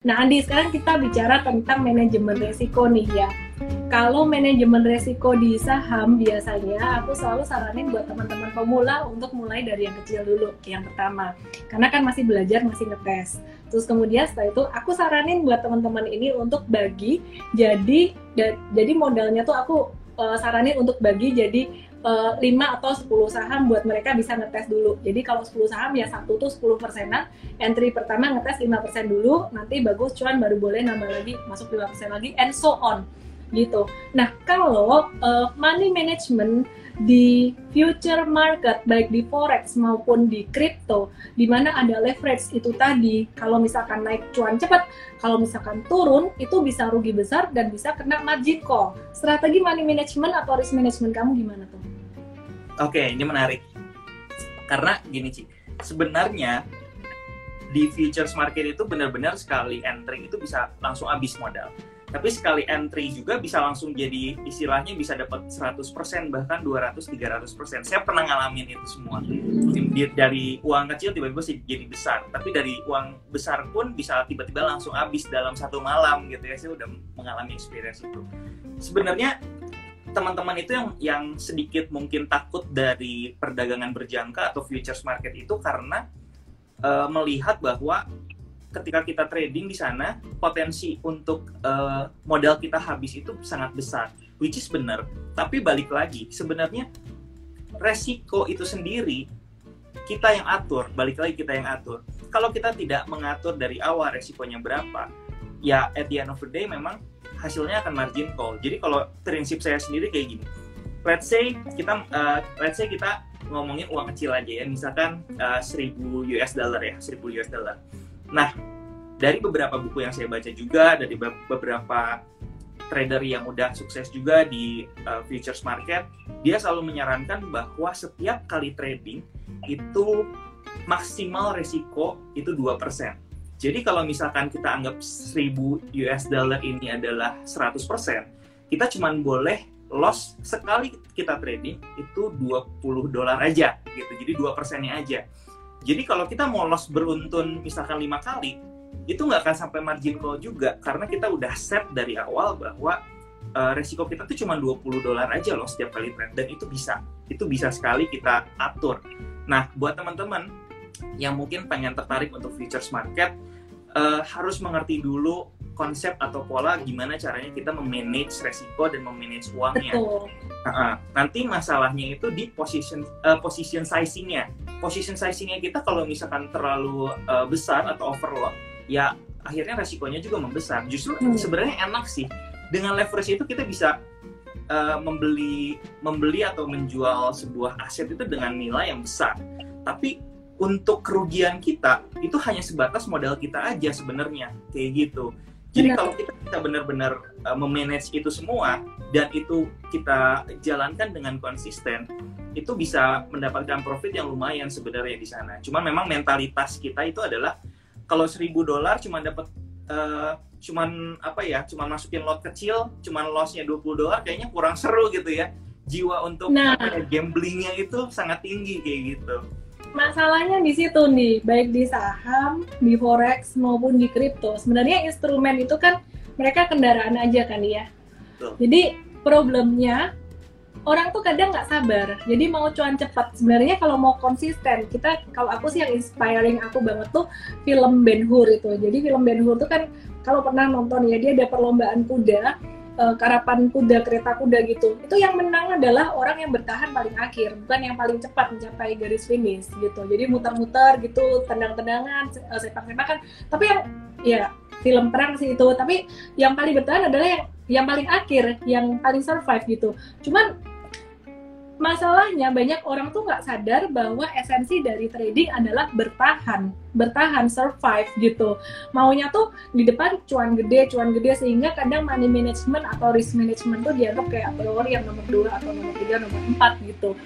Nah, Andi, sekarang kita bicara tentang manajemen resiko nih ya. Kalau manajemen resiko di saham biasanya aku selalu saranin buat teman-teman pemula untuk mulai dari yang kecil dulu, yang pertama. Karena kan masih belajar, masih ngetes. Terus kemudian setelah itu aku saranin buat teman-teman ini untuk bagi jadi jadi modalnya tuh aku uh, saranin untuk bagi jadi eh, 5 atau 10 saham buat mereka bisa ngetes dulu. Jadi kalau 10 saham ya satu tuh 10 persenan. Entry pertama ngetes 5 persen dulu, nanti bagus cuan baru boleh nambah lagi masuk 5 persen lagi and so on gitu. Nah kalau uh, money management di future market baik di forex maupun di crypto di mana ada leverage itu tadi kalau misalkan naik cuan cepat kalau misalkan turun itu bisa rugi besar dan bisa kena margin call strategi money management atau risk management kamu gimana tuh? Oke ini menarik karena gini Ci sebenarnya di futures market itu benar-benar sekali entry itu bisa langsung habis modal tapi sekali entry juga bisa langsung jadi istilahnya bisa dapat 100% bahkan 200 300%. Saya pernah ngalamin itu semua. Dari uang kecil tiba-tiba jadi besar, tapi dari uang besar pun bisa tiba-tiba langsung habis dalam satu malam gitu ya. Saya udah mengalami experience itu. Sebenarnya teman-teman itu yang yang sedikit mungkin takut dari perdagangan berjangka atau futures market itu karena uh, melihat bahwa ketika kita trading di sana potensi untuk uh, modal kita habis itu sangat besar which is benar. Tapi balik lagi sebenarnya resiko itu sendiri kita yang atur balik lagi kita yang atur. Kalau kita tidak mengatur dari awal resikonya berapa ya at the end of the day memang hasilnya akan margin call. Jadi kalau prinsip saya sendiri kayak gini. Let's say kita uh, let's say kita ngomongin uang kecil aja ya. Misalkan uh, 1000 US dollar ya 1000 US dollar. Nah, dari beberapa buku yang saya baca juga, dari beberapa trader yang udah sukses juga di uh, futures market, dia selalu menyarankan bahwa setiap kali trading itu maksimal resiko itu 2%. Jadi kalau misalkan kita anggap 1000 US dollar ini adalah 100%, kita cuma boleh loss sekali kita trading itu 20 dolar aja gitu. Jadi 2 persennya aja. Jadi kalau kita mau loss beruntun misalkan lima kali, itu nggak akan sampai margin call juga karena kita udah set dari awal bahwa uh, resiko kita tuh cuma 20 dolar aja loh setiap kali trade dan itu bisa. Itu bisa sekali kita atur. Nah, buat teman-teman yang mungkin pengen tertarik untuk futures market uh, harus mengerti dulu konsep atau pola gimana caranya kita memanage resiko dan memanage uangnya. Betul. Uh, nanti masalahnya itu di position uh, position sizingnya. Position sizingnya kita kalau misalkan terlalu uh, besar atau overload, ya akhirnya resikonya juga membesar. Justru hmm. sebenarnya enak sih dengan leverage itu kita bisa uh, membeli membeli atau menjual sebuah aset itu dengan nilai yang besar. Tapi untuk kerugian kita itu hanya sebatas modal kita aja sebenarnya kayak gitu. Jadi Benar. kalau kita bisa benar-benar uh, memanage itu semua dan itu kita jalankan dengan konsisten, itu bisa mendapatkan profit yang lumayan sebenarnya di sana. Cuman memang mentalitas kita itu adalah kalau seribu dolar cuma dapat uh, cuman apa ya, cuma masukin lot kecil, cuman lossnya 20 dolar kayaknya kurang seru gitu ya. Jiwa untuk nah. apa ya, gamblingnya itu sangat tinggi kayak gitu masalahnya di situ nih, baik di saham, di forex maupun di kripto. Sebenarnya instrumen itu kan mereka kendaraan aja kan ya. Jadi problemnya orang tuh kadang nggak sabar. Jadi mau cuan cepat. Sebenarnya kalau mau konsisten, kita kalau aku sih yang inspiring aku banget tuh film Ben Hur itu. Jadi film Ben Hur tuh kan kalau pernah nonton ya dia ada perlombaan kuda uh, karapan kuda kereta kuda gitu. Itu yang menang adalah orang yang bertahan paling akhir bukan yang paling cepat mencapai garis finish gitu. Jadi muter-muter gitu tendang-tendangan sepak-sepakan tapi yang ya film perang sih itu. Tapi yang paling bertahan adalah yang yang paling akhir yang paling survive gitu. Cuman masalahnya banyak orang tuh nggak sadar bahwa esensi dari trading adalah bertahan, bertahan, survive gitu. Maunya tuh di depan cuan gede, cuan gede sehingga kadang money management atau risk management tuh dianggap kayak priori yang nomor dua atau nomor tiga, nomor empat gitu.